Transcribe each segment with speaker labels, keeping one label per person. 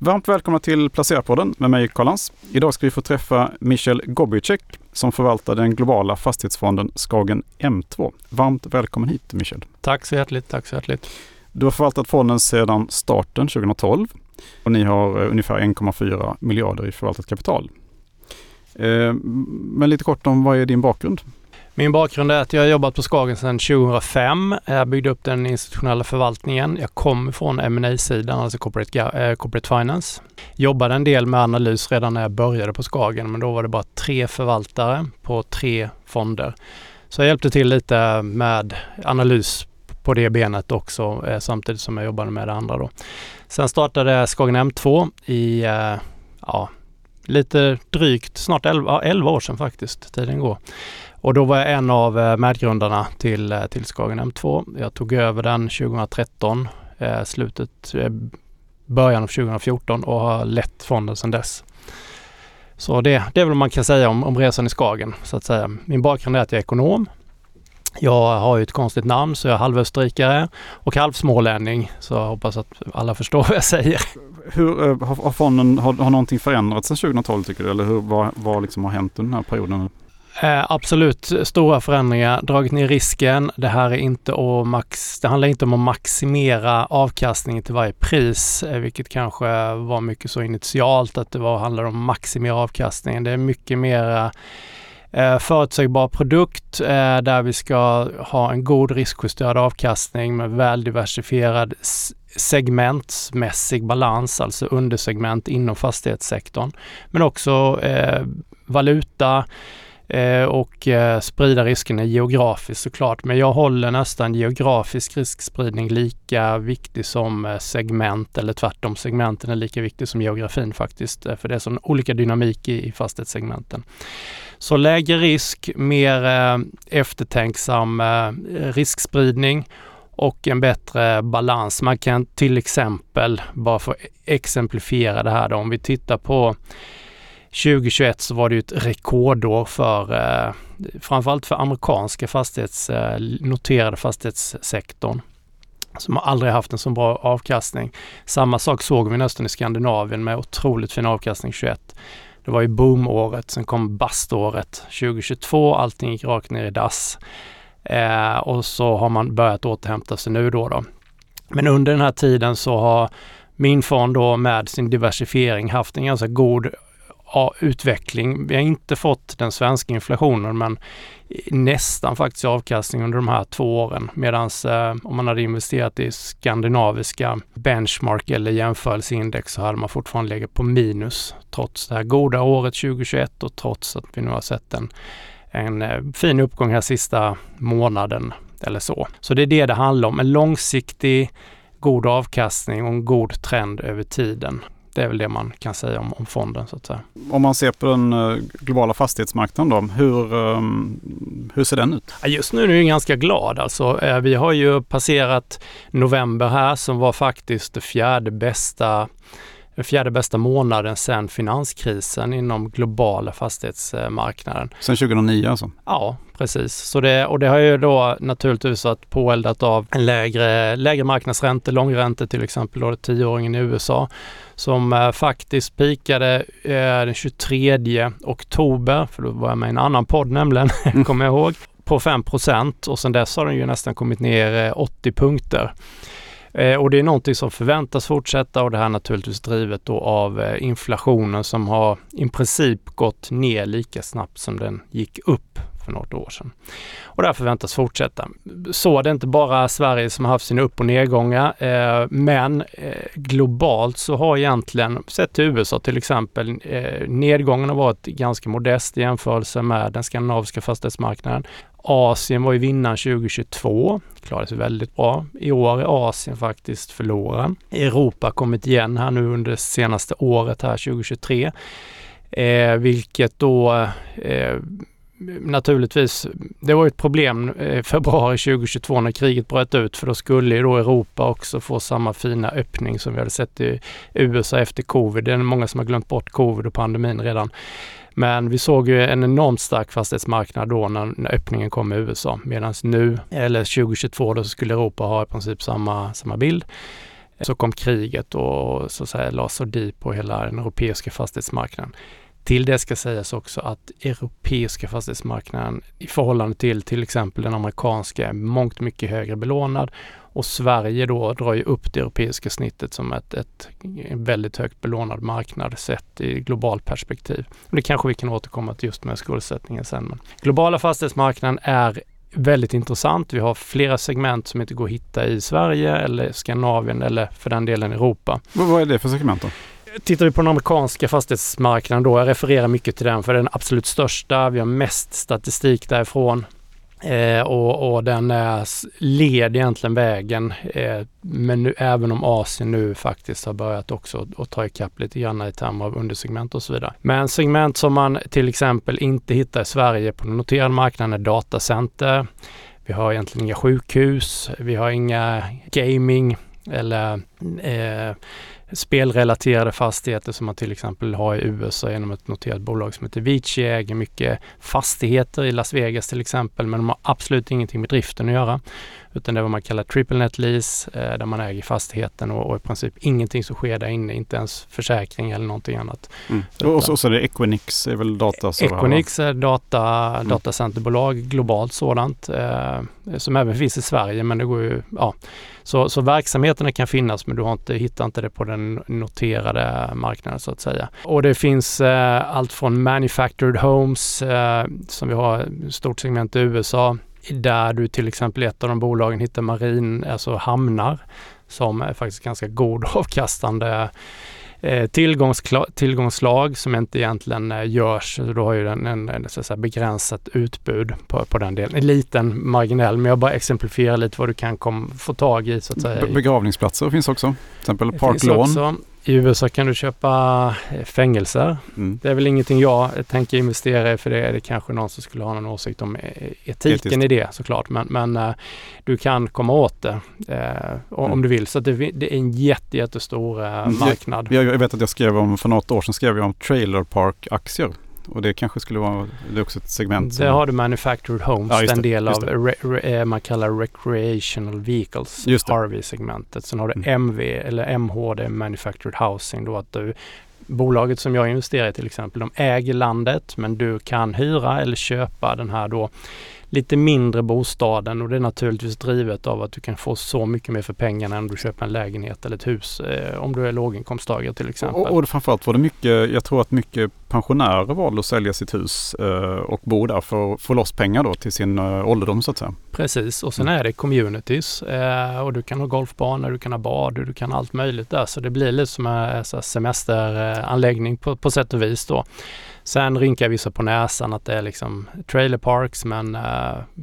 Speaker 1: Varmt välkomna till Placerarpodden med mig Karl-Hans. Idag ska vi få träffa Michel Gobicek som förvaltar den globala fastighetsfonden Skagen M2. Varmt välkommen hit Michel.
Speaker 2: Tack så hjärtligt, tack så hjärtligt.
Speaker 1: Du har förvaltat fonden sedan starten 2012 och ni har eh, ungefär 1,4 miljarder i förvaltat kapital. Eh, men lite kort om vad är din bakgrund?
Speaker 2: Min bakgrund är att jag har jobbat på Skagen sedan 2005. Jag byggde upp den institutionella förvaltningen. Jag kom från ma sidan alltså corporate, äh, corporate Finance. Jobbade en del med analys redan när jag började på Skagen, men då var det bara tre förvaltare på tre fonder. Så jag hjälpte till lite med analys på det benet också eh, samtidigt som jag jobbade med det andra då. Sen startade Skagen M2 i eh, ja, lite drygt, snart 11, 11 år sedan faktiskt, tiden går. Och då var jag en av eh, medgrundarna till, eh, till Skagen M2. Jag tog över den 2013, eh, slutet, eh, början av 2014 och har lett fonden sedan dess. Så det, det är väl vad man kan säga om, om resan i Skagen så att säga. Min bakgrund är att jag är ekonom. Jag har ju ett konstigt namn så jag är halvösterrikare och halvsmålänning så jag hoppas att alla förstår vad jag säger.
Speaker 1: Hur, har, fonden, har, har någonting förändrats sedan 2012 tycker du? Eller hur, vad, vad liksom har hänt under den här perioden?
Speaker 2: Eh, absolut stora förändringar, dragit ner risken. Det här är inte att max, det handlar inte om att maximera avkastningen till varje pris, eh, vilket kanske var mycket så initialt att det var, handlar om att maximera avkastningen. Det är mycket mera eh, förutsägbar produkt eh, där vi ska ha en god riskjusterad avkastning med väl diversifierad segmentsmässig balans, alltså undersegment inom fastighetssektorn. Men också eh, valuta, eh, och eh, sprida riskerna geografiskt såklart. Men jag håller nästan geografisk riskspridning lika viktig som eh, segment eller tvärtom segmenten är lika viktig som geografin faktiskt. Eh, för det är sån olika dynamik i, i fastighetssegmenten. Så lägre risk, mer eh, eftertänksam eh, riskspridning och en bättre balans. Man kan till exempel, bara för att exemplifiera det här då, om vi tittar på 2021 så var det ju ett rekordår för eh, framförallt för amerikanska fastighets, eh, noterade fastighetssektorn som har aldrig haft en så bra avkastning. Samma sak såg vi nästan i Skandinavien med otroligt fin avkastning 21. Det var ju boomåret, sen kom baståret 2022, allting gick rakt ner i dass. Eh, och så har man börjat återhämta sig nu då, då. Men under den här tiden så har min fond då med sin diversifiering haft en ganska god utveckling. Vi har inte fått den svenska inflationen men nästan faktiskt avkastning under de här två åren. Medan eh, om man hade investerat i skandinaviska benchmark eller jämförelseindex så hade man fortfarande legat på minus trots det här goda året 2021 och trots att vi nu har sett en, en eh, fin uppgång här sista månaden eller så. Så det är det det handlar om. En långsiktig god avkastning och en god trend över tiden. Det är väl det man kan säga om, om fonden så att säga.
Speaker 1: Om man ser på den uh, globala fastighetsmarknaden då, hur, um, hur ser den ut?
Speaker 2: Just nu är jag ganska glad alltså. Uh, vi har ju passerat november här som var faktiskt det fjärde bästa den fjärde bästa månaden sedan finanskrisen inom globala fastighetsmarknaden.
Speaker 1: Sedan 2009 alltså?
Speaker 2: Ja, precis. Så det, och det har ju då naturligtvis varit påeldat av en lägre, lägre marknadsränta, långränta till exempel då tioåringen i USA som eh, faktiskt pikade eh, den 23 oktober, för då var jag med i en annan podd nämligen, kommer jag ihåg, på 5% och sen dess har den ju nästan kommit ner 80 eh, punkter. Eh, och det är någonting som förväntas fortsätta och det här är naturligtvis drivet då av eh, inflationen som har i princip gått ner lika snabbt som den gick upp för något år sedan. Och det här förväntas fortsätta. Så det är inte bara Sverige som har haft sina upp och nedgångar, eh, men eh, globalt så har egentligen, sett till USA till exempel, eh, nedgången har varit ganska modest i jämförelse med den skandinaviska fastighetsmarknaden. Asien var ju vinnaren 2022, klarade sig väldigt bra. I år är Asien faktiskt förloraren. Europa har kommit igen här nu under senaste året här 2023. Eh, vilket då eh, naturligtvis, det var ett problem eh, februari 2022 när kriget bröt ut för då skulle ju då Europa också få samma fina öppning som vi hade sett i USA efter covid. Det är många som har glömt bort covid och pandemin redan. Men vi såg ju en enormt stark fastighetsmarknad då när, när öppningen kom i USA. Medan nu, eller 2022, då skulle Europa ha i princip samma, samma bild. så kom kriget och så att säga la sordin på hela den europeiska fastighetsmarknaden. Till det ska sägas också att europeiska fastighetsmarknaden i förhållande till till exempel den amerikanska är mångt mycket högre belånad och Sverige då drar ju upp det europeiska snittet som ett, ett väldigt högt belånad marknad sett i globalt perspektiv. Och det kanske vi kan återkomma till just med skuldsättningen sen. Men globala fastighetsmarknaden är väldigt intressant. Vi har flera segment som inte går att hitta i Sverige eller Skandinavien eller för den delen Europa.
Speaker 1: Vad är det för segment då?
Speaker 2: Tittar vi på den amerikanska fastighetsmarknaden då, jag refererar mycket till den för den absolut största. Vi har mest statistik därifrån. Eh, och, och, den är, led egentligen vägen. Eh, men nu, även om Asien nu faktiskt har börjat också att ta ikapp lite grann i termer av undersegment och så vidare. Men segment som man till exempel inte hittar i Sverige på den noterade marknaden är datacenter. Vi har egentligen inga sjukhus. Vi har inga gaming eller eh, spelrelaterade fastigheter som man till exempel har i USA genom ett noterat bolag som heter Vici äger mycket fastigheter i Las Vegas till exempel men de har absolut ingenting med driften att göra. Utan det är vad man kallar triple net lease eh, där man äger fastigheten och, och i princip ingenting som sker där inne, inte ens försäkring eller någonting annat.
Speaker 1: Mm. Och så, så är det Equinix är väl data?
Speaker 2: Equinix är data, mm. datacenterbolag, globalt sådant, eh, som även finns i Sverige men det går ju, ja. Så, så verksamheterna kan finnas men du har inte, hittar inte det på den noterade marknaden så att säga. Och det finns eh, allt från manufactured homes eh, som vi har stort segment i USA där du till exempel i ett av de bolagen hittar marin, alltså hamnar som är faktiskt ganska god avkastande eh, tillgångslag som inte egentligen eh, görs. Då har ju den en, en säga, begränsat utbud på, på den delen. En liten marginell, men jag bara exemplifierar lite vad du kan kom, få tag i så att säga.
Speaker 1: Begravningsplatser finns också, till exempel parklån.
Speaker 2: I USA kan du köpa eh, fängelser. Mm. Det är väl ingenting jag tänker investera i för det är det kanske någon som skulle ha någon åsikt om eh, etiken Etiskt. i det såklart. Men, men uh, du kan komma åt det uh, om mm. du vill. Så det, det, är en jätte, jättestor uh, marknad.
Speaker 1: Jag, jag, vet att jag skrev om, för något år sedan skrev jag om trailer park aktier. Och det kanske skulle vara, det är också ett segment.
Speaker 2: Som... Det har du Manufactured Homes, ja, den del av re, re, eh, man kallar Recreational Vehicles, RV-segmentet. Sen har du mm. MV eller MH, det är Manufactured Housing då att du Bolaget som jag investerar i till exempel, de äger landet men du kan hyra eller köpa den här då lite mindre bostaden och det är naturligtvis drivet av att du kan få så mycket mer för pengarna än om du köper en lägenhet eller ett hus eh, om du är låginkomsttagare till exempel.
Speaker 1: Och, och framförallt var det mycket, jag tror att mycket pensionärer valde att sälja sitt hus eh, och bo där för att få loss pengar då till sin eh, ålderdom så att säga.
Speaker 2: Precis och sen mm. är det communities eh, och du kan ha golfbanor, du kan ha bad, du kan ha allt möjligt där så det blir lite som en semesteranläggning på, på sätt och vis då. Sen rynkar vissa på näsan att det är liksom trailer parks men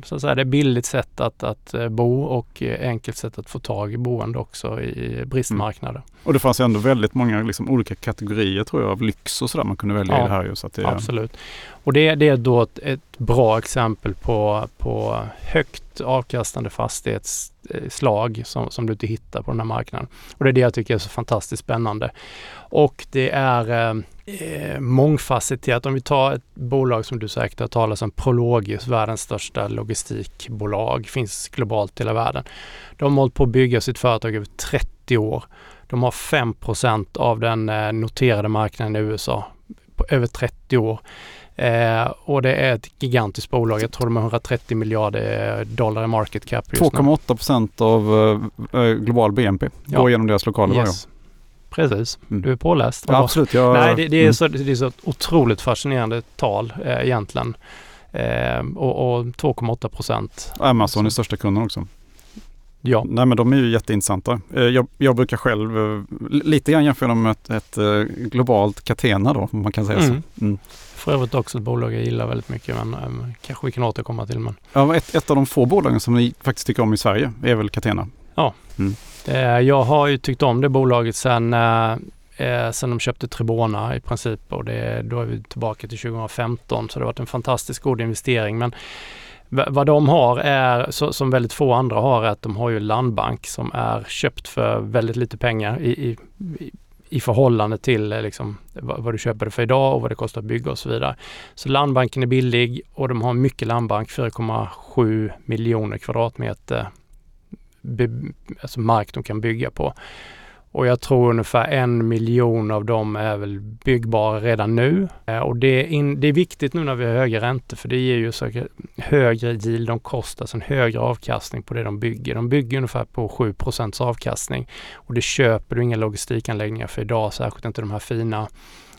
Speaker 2: så att säga, det är billigt sätt att, att bo och enkelt sätt att få tag i boende också i bristmarknader. Mm.
Speaker 1: Och det fanns ändå väldigt många liksom, olika kategorier tror jag av lyx och sådär man kunde välja ja, i det här. Ju, så det,
Speaker 2: absolut. Och det, det är då ett, ett, bra exempel på, på högt avkastande fastighetsslag som, som du inte hittar på den här marknaden. Och det är det jag tycker är så fantastiskt spännande. Och det är eh, mångfacetterat. Om vi tar ett bolag som du säkert har talat om, Prologis, världens största logistikbolag, finns globalt i hela världen. De har hållit på att bygga sitt företag över 30 år. De har 5% av den eh, noterade marknaden i USA på över 30 år. Eh, och det är ett gigantiskt bolag. Jag tror de har 130 miljarder dollar i market cap
Speaker 1: 2,8 procent av eh, global BNP ja. går genom deras lokaler yes.
Speaker 2: Precis, mm. du är påläst.
Speaker 1: Ja, absolut. Jag,
Speaker 2: Nej, det, det, är mm. så, det är så otroligt fascinerande tal eh, egentligen. Eh, och, och 2,8 procent.
Speaker 1: Amazon är största kunden också.
Speaker 2: Ja.
Speaker 1: Nej men de är ju jätteintressanta. Eh, jag, jag brukar själv eh, lite grann jämföra dem med ett, ett eh, globalt Catena då, om man kan säga mm. så. Mm.
Speaker 2: För övrigt också ett bolag jag gillar väldigt mycket men um, kanske vi kan återkomma till. Men...
Speaker 1: Ja, ett, ett av de få bolagen som ni faktiskt tycker om i Sverige är väl Catena?
Speaker 2: Ja. Mm. Det, jag har ju tyckt om det bolaget sen, eh, sen de köpte Tribona i princip och det, då är vi tillbaka till 2015 så det har varit en fantastiskt god investering. Men vad de har är, så, som väldigt få andra har, är att de har ju landbank som är köpt för väldigt lite pengar i, i, i förhållande till eh, liksom, vad, vad, du köper det för idag och vad det kostar att bygga och så vidare. Så landbanken är billig och de har mycket landbank, 4,7 miljoner kvadratmeter eh, be, alltså mark de kan bygga på och jag tror ungefär en miljon av dem är väl byggbara redan nu. Eh, och det är, in, det är viktigt nu när vi har höga räntor för det ger ju så högre yield de kostar, alltså en högre avkastning på det de bygger. De bygger ungefär på 7% avkastning och det köper du inga logistikanläggningar för idag, särskilt inte de här fina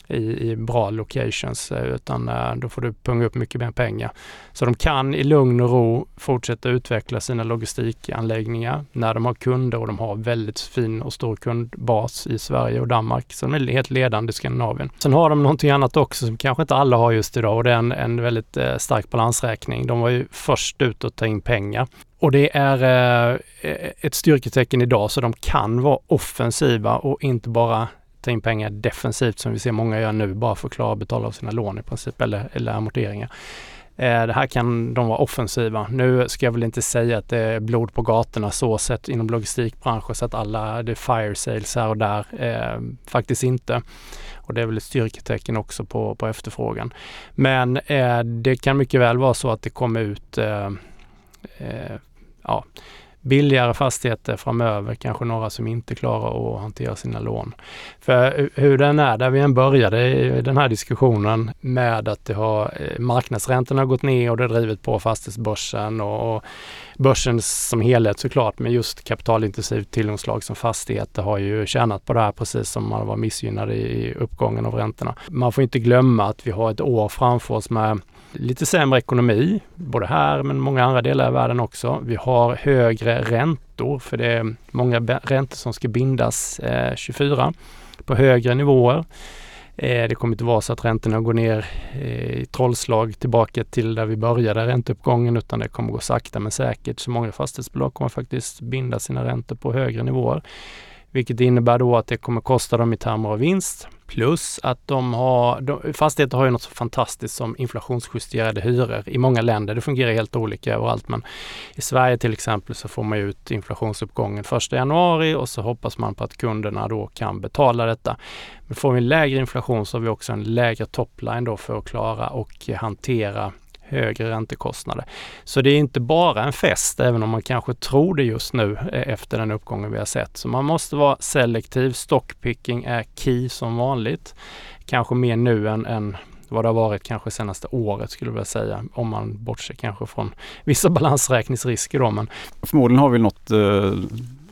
Speaker 2: i, i bra locations eh, utan eh, då får du punga upp mycket mer pengar. Så de kan i lugn och ro fortsätta utveckla sina logistikanläggningar när de har kunder och de har väldigt fin och stor kundbas i Sverige och Danmark. Så de är helt ledande i Skandinavien. Sen har de någonting annat också som kanske inte alla har just idag och det är en, en väldigt eh, stark balansräkning. De var ju först ut att ta in pengar och det är e, ett styrketecken idag så de kan vara offensiva och inte bara ta in pengar defensivt som vi ser många göra nu bara för att klara att betala av sina lån i princip eller, eller amorteringar. Eh, det här kan de vara offensiva. Nu ska jag väl inte säga att det är blod på gatorna så sett inom logistikbranschen så att alla, det är fire sales här och där. Eh, faktiskt inte. Och det är väl ett styrketecken också på, på efterfrågan. Men eh, det kan mycket väl vara så att det kommer ut eh, eh ja, billigare fastigheter framöver, kanske några som inte klarar att hantera sina lån. För eh, hur den är, där vi än började i den här diskussionen med att det har, eh, marknadsräntorna har gått ner och det har drivit på fastighetsbörsen och, och börsen som helhet såklart, men just kapitalintensivt tillgångsslag som fastigheter har ju tjänat på det här precis som man var missgynnad i uppgången av räntorna. Man får inte glömma att vi har ett år framför oss med lite sämre ekonomi, både här men många andra delar av världen också. Vi har högre räntor, för det är många räntor som ska bindas eh, 24 på högre nivåer. Eh, det kommer inte vara så att räntorna går ner eh, i trollslag tillbaka till där vi började ränteuppgången utan det kommer gå sakta men säkert. Så många fastighetsbolag kommer faktiskt binda sina räntor på högre nivåer. Vilket innebär då att det kommer kosta dem i termer av vinst. Plus att de har, de, fastigheter har ju något så fantastiskt som inflationsjusterade hyror i många länder. Det fungerar helt olika överallt men i Sverige till exempel så får man ut inflationsuppgången 1 januari och så hoppas man på att kunderna då kan betala detta. Men får vi en lägre inflation så har vi också en lägre topline då för att klara och hantera högre räntekostnader. Så det är inte bara en fest, även om man kanske tror det just nu eh, efter den uppgången vi har sett. Så man måste vara selektiv. Stockpicking är key som vanligt. Kanske mer nu än, än vad det har varit kanske senaste året skulle jag vilja säga. Om man bortser kanske från vissa balansräkningsrisker då. Men
Speaker 1: Förmodligen har vi något eh,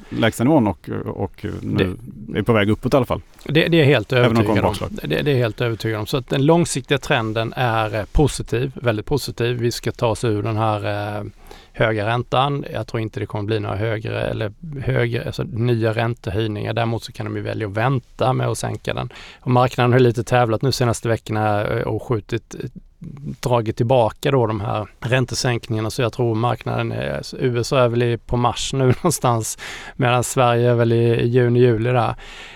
Speaker 1: lägstanivån och, och nu det, är på väg uppåt i alla fall.
Speaker 2: Det, det är helt övertygad om. Det, det, är helt övertygad om. Så att den långsiktiga trenden är eh, positiv, väldigt positiv. Vi ska ta oss ur den här eh, höga räntan. Jag tror inte det kommer bli några högre eller högre, alltså nya räntehöjningar. Däremot så kan de ju välja att vänta med att sänka den. Och marknaden har lite tävlat nu senaste veckorna eh, och skjutit dragit tillbaka då de här räntesänkningarna så jag tror marknaden, är, USA är väl på mars nu någonstans medan Sverige är väl i juni, juli där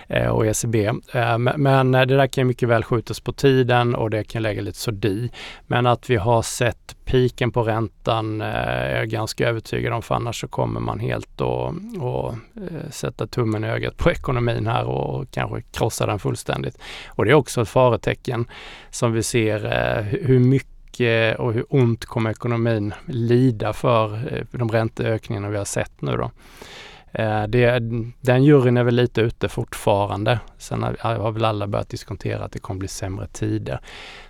Speaker 2: eh, och ECB. Eh, men eh, det där kan mycket väl skjutas på tiden och det kan lägga lite sordin. Men att vi har sett piken på räntan eh, är jag ganska övertygad om för annars så kommer man helt att eh, sätta tummen i ögat på ekonomin här och kanske krossa den fullständigt. Och det är också ett faretecken som vi ser eh, hur mycket och hur ont kommer ekonomin lida för eh, de ränteökningarna vi har sett nu då. Det, den juryn är väl lite ute fortfarande. Sen har väl alla börjat diskontera att det kommer bli sämre tider.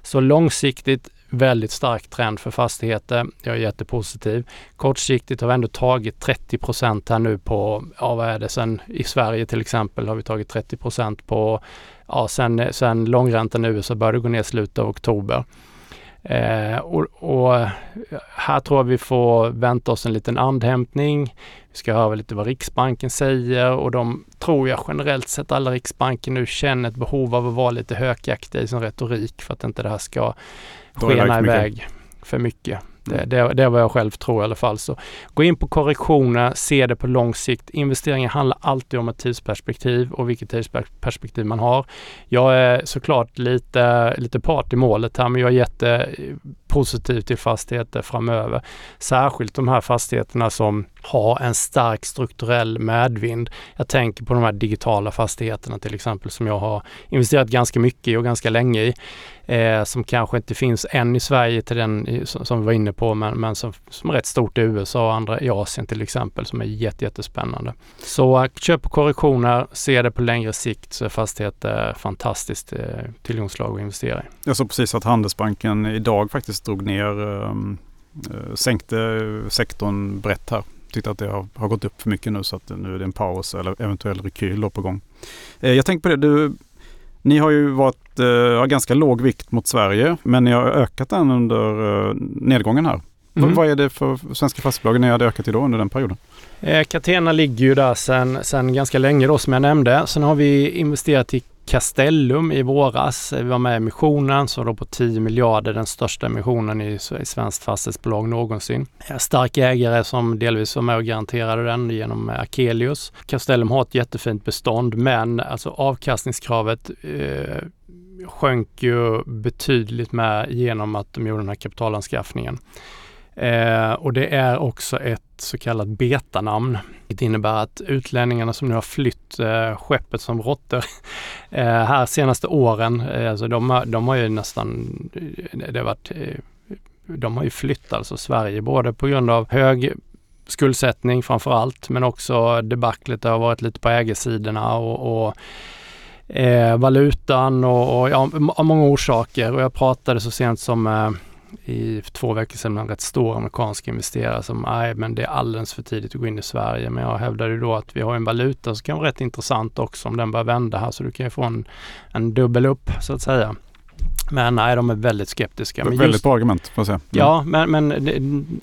Speaker 2: Så långsiktigt väldigt stark trend för fastigheter. Jag är jättepositiv. Kortsiktigt har vi ändå tagit 30% här nu på, ja vad är det, sen i Sverige till exempel har vi tagit 30% på, ja sen, sen långräntan i USA började gå ner i slutet av oktober. Eh, och, och, här tror jag vi får vänta oss en liten andhämtning. Vi ska höra lite vad Riksbanken säger och de tror jag generellt sett alla Riksbanken nu känner ett behov av att vara lite hökaktiga i sin retorik för att inte det här ska skena iväg för mycket. Det, det, det är vad jag själv tror i alla fall. Så gå in på korrektioner, se det på lång sikt. Investeringar handlar alltid om ett tidsperspektiv och vilket tidsperspektiv man har. Jag är såklart lite, lite part i målet här men jag är positivt till fastigheter framöver. Särskilt de här fastigheterna som har en stark strukturell medvind. Jag tänker på de här digitala fastigheterna till exempel som jag har investerat ganska mycket i och ganska länge i. eh, som kanske inte finns än i Sverige till den som, som vi var inne på men, men som, som är rätt stort i USA och andra i Asien till exempel som är jätte, jättespännande. Så eh, köp och korrektioner, se det på längre sikt så är fastigheter fantastiskt eh, tillgångslag att investera i.
Speaker 1: Jag såg precis att Handelsbanken idag faktiskt drog ner, ehm, eh, sänkte sektorn brett här tyckte att det har, har, gått upp för mycket nu så att nu är det en paus eller eventuell rekyl på gång. Eh, jag tänker på det, du, ni har ju varit eh, ganska låg vikt mot Sverige men ni har ökat den under eh, nedgången här. Mm. Vad är det för svenska fastighetsbolag ni hade ökat i då under den perioden?
Speaker 2: Eh, Catena ligger ju där sedan ganska länge då som jag nämnde. Sen har vi investerat i Castellum i våras. Vi var med i emissionen som då på 10 miljarder, den största emissionen i, i svenskt fastighetsbolag någonsin. Eh, stark ägare som delvis var med och garanterade den genom eh, Akelius. Castellum har ett jättefint bestånd men alltså avkastningskravet eh, sjönk ju betydligt med genom att de gjorde den här kapitalanskaffningen. Eh, och det är också ett så kallat betanamn. Det innebär att utlänningarna som nu har flytt eh, skeppet som råttor eh, här senaste åren, eh, alltså de, de har ju nästan, eh, det har varit, eh, de har ju flytt alltså Sverige både på grund av hög skuldsättning framför allt men också debaclet det har varit lite på ägarsidorna och, och eh, valutan och, och ja, av många orsaker och jag pratade så sent som eh, i två veckor sedan med en rätt stor amerikansk investerare som, nej men det är alldeles för tidigt att gå in i Sverige. Men jag hävdade då att vi har en valuta som kan vara rätt intressant också om den börjar vända här så du kan ju få en, en dubbel upp så att säga. Men nej, de är väldigt skeptiska. Men
Speaker 1: väldigt bra argument får jag säga. Mm.
Speaker 2: Ja, men, men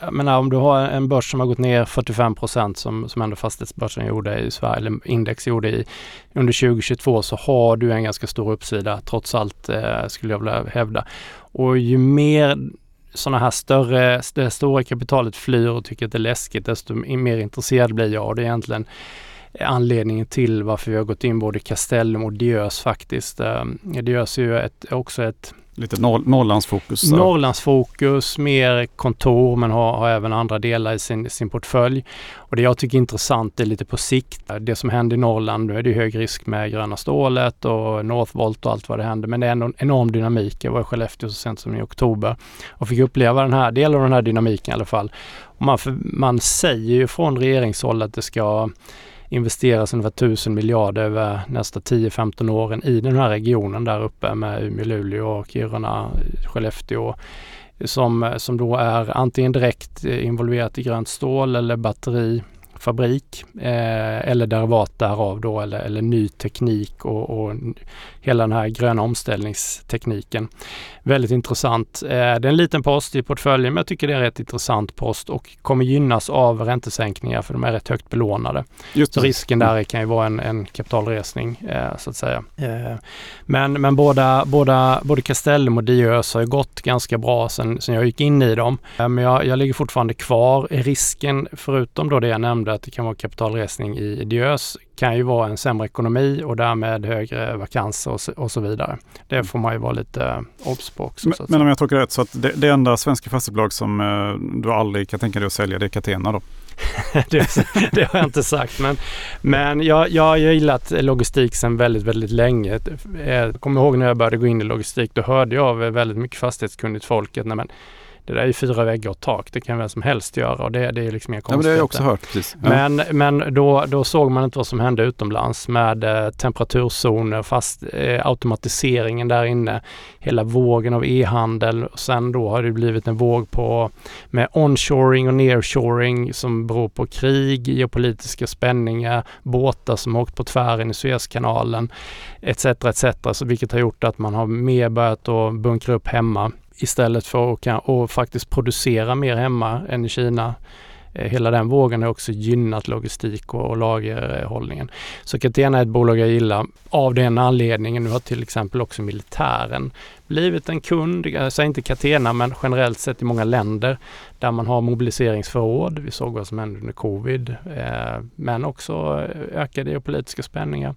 Speaker 2: jag menar om du har en börs som har gått ner 45 procent som, som ändå fastighetsbörsen gjorde i Sverige, eller index gjorde i, under 2022 så har du en ganska stor uppsida trots allt eh, skulle jag vilja hävda. Och ju mer sådana här större, det stora kapitalet flyr och tycker att det är läskigt desto mer intresserad blir jag och det är egentligen anledningen till varför vi har gått in både Castellum och Diös faktiskt. Eh, Diös är ju ett, också ett
Speaker 1: Lite nor Norrlandsfokus?
Speaker 2: Norrlandsfokus, mer kontor men har, har, även andra delar i sin, sin portfölj. Och det jag tycker är intressant är lite på sikt. Det som händer i Norrland, nu är det hög risk med gröna stålet och Northvolt och allt vad det händer. Men det är en enorm dynamik. Jag var i Skellefteå så sent som i oktober och fick uppleva den här delen av den här dynamiken i alla fall. Och man, man säger ju från regeringshåll att det ska investeras ungefär 1000 miljarder över nästa 10-15 åren i den här regionen där uppe med Umeå, Luleå, Kiruna, Skellefteå som, som då är antingen direkt eh, involverat i grönt stål eller batteri fabrik eh, eller derivat därav då eller, eller ny teknik och, och, hela den här gröna omställningstekniken. Väldigt intressant. Eh, det är en liten post i portföljen men jag tycker det är en rätt intressant post och kommer gynnas av räntesänkningar för de är rätt högt belånade. Just så risken där kan ju vara en, en kapitalresning eh, så att säga. Eh, men men båda, båda, både Castellum och Diös har ju gått ganska bra sen, sen jag gick in i dem. Eh, men jag, jag ligger fortfarande kvar. Risken förutom då det jag nämnde att det kan vara kapitalresning i Diös kan ju vara en sämre ekonomi och därmed högre vakanser och så, och så vidare. Det får man ju vara lite uh, obs på också.
Speaker 1: Men, men om jag tolkar rätt så att det, det enda svenska fastighetsbolag som uh, du aldrig kan tänka dig att sälja det är Catena då?
Speaker 2: det, det, har jag inte sagt men, men jag, jag har gillat logistik sedan väldigt, väldigt länge. Jag kommer ihåg när jag började gå in i logistik, då hörde jag av väldigt mycket fastighetskunnigt folk att nej, men, det där är ju fyra väggar och tak, det kan vem som helst göra och det, det är liksom inga konstigheter. Ja, men
Speaker 1: det har jag också hört. Precis.
Speaker 2: Ja. Men, men då, då såg man inte vad som hände utomlands med eh, temperaturzoner, fast eh, automatiseringen där inne, hela vågen av e-handel. Och sen då har det blivit en våg på med onshoring och nearshoring som beror på krig, geopolitiska spänningar, båtar som har åkt på tvären i Suezkanalen etc. etc. Så vilket har gjort att man har mer börjat att bunkra upp hemma istället för att kan, och faktiskt producera mer hemma än i Kina. Eh, hela den vågen har också gynnat logistik och, och lagerhållningen. Så Catena är ett bolag jag gillar av den anledningen. Nu har till exempel också militären blivit en kund, eh, jag säger inte Catena men generellt sett i många länder där man har mobiliseringsförråd. Vi såg vad som hände under covid eh, men också eh, ökade geopolitiska spänningar.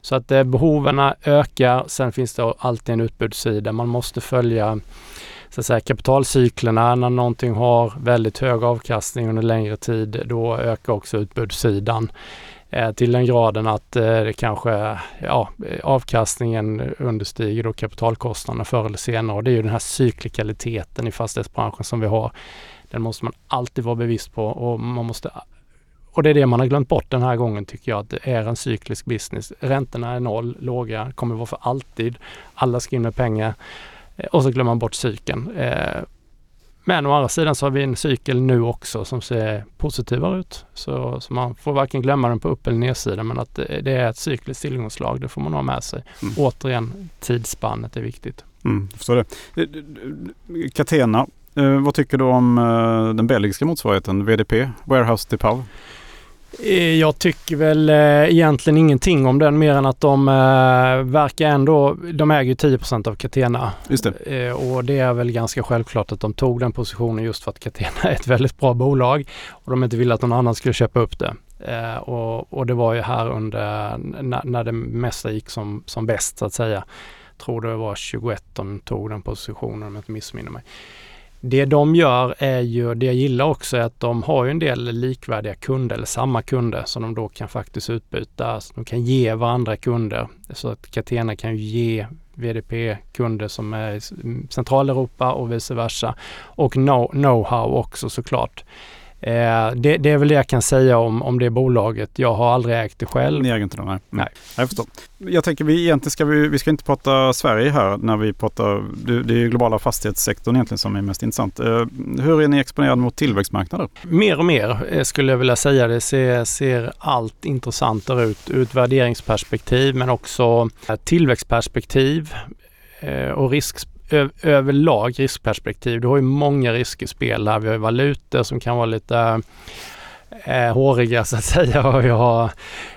Speaker 2: Så att eh, behoven ökar. Sen finns det alltid en utbudssida. Man måste följa så att säga, kapitalcyklerna. När någonting har väldigt hög avkastning under längre tid, då ökar också utbudssidan. Eh, till den graden att eh, det kanske, ja, avkastningen understiger då kapitalkostnaderna förr eller senare. Och det är ju den här cyklikaliteten i fastighetsbranschen som vi har. Den måste man alltid vara bevisst på och man måste och det är det man har glömt bort den här gången tycker jag, att det är en cyklisk business. Räntorna är noll, låga, kommer vara för alltid. Alla ska in med pengar och så glömmer man bort cykeln. Men å andra sidan så har vi en cykel nu också som ser positivare ut. Så, så man får varken glömma den på upp eller nedsidan men att det, det är ett cykliskt tillgångslag, det får man ha med sig. Mm. Återigen, tidsspannet är viktigt.
Speaker 1: Mm, förstår det. Catena, eh, vad tycker du om eh, den belgiska motsvarigheten, VDP, Warehouse Depal?
Speaker 2: Eh, jag tycker väl eh, egentligen ingenting om den mer än att de eh, verkar ändå, de äger 10% av Catena.
Speaker 1: Just det.
Speaker 2: Och det är väl ganska självklart att de tog den positionen just för att Catena är ett väldigt bra bolag och de inte ville att någon annan skulle köpa upp det. Och, och, det var ju här under när, när det mesta gick som, som bäst så att säga. Jag tror det var 21 de tog den positionen om jag inte missminner mig. Det de gör är ju, det jag gillar också är att de har ju en del likvärdiga kunder eller samma kunder som de då kan faktiskt utbyta. Så de kan ge varandra kunder. Så att Catena kan ju ge VDP-kunder som är i Centraleuropa och vice versa. Och know-how också såklart. Eh, det, det, är väl det jag kan säga om, om det bolaget. Jag har aldrig ägt det själv.
Speaker 1: Ni äger inte det? Nej. nej. Jag förstår. Jag tänker vi egentligen ska vi, vi ska inte prata Sverige här när vi pratar, det, det är ju globala fastighetssektorn egentligen som är mest intressant. Eh, hur är ni exponerade mot tillväxtmarknader?
Speaker 2: Mer och mer eh, skulle jag vilja säga. Det ser, ser allt intressantare ut ur ett värderingsperspektiv men också tillväxtperspektiv och risk, överlag riskperspektiv. Du har ju många riskspel här. Vi har ju valutor som kan vara lite eh, håriga så att säga och vi har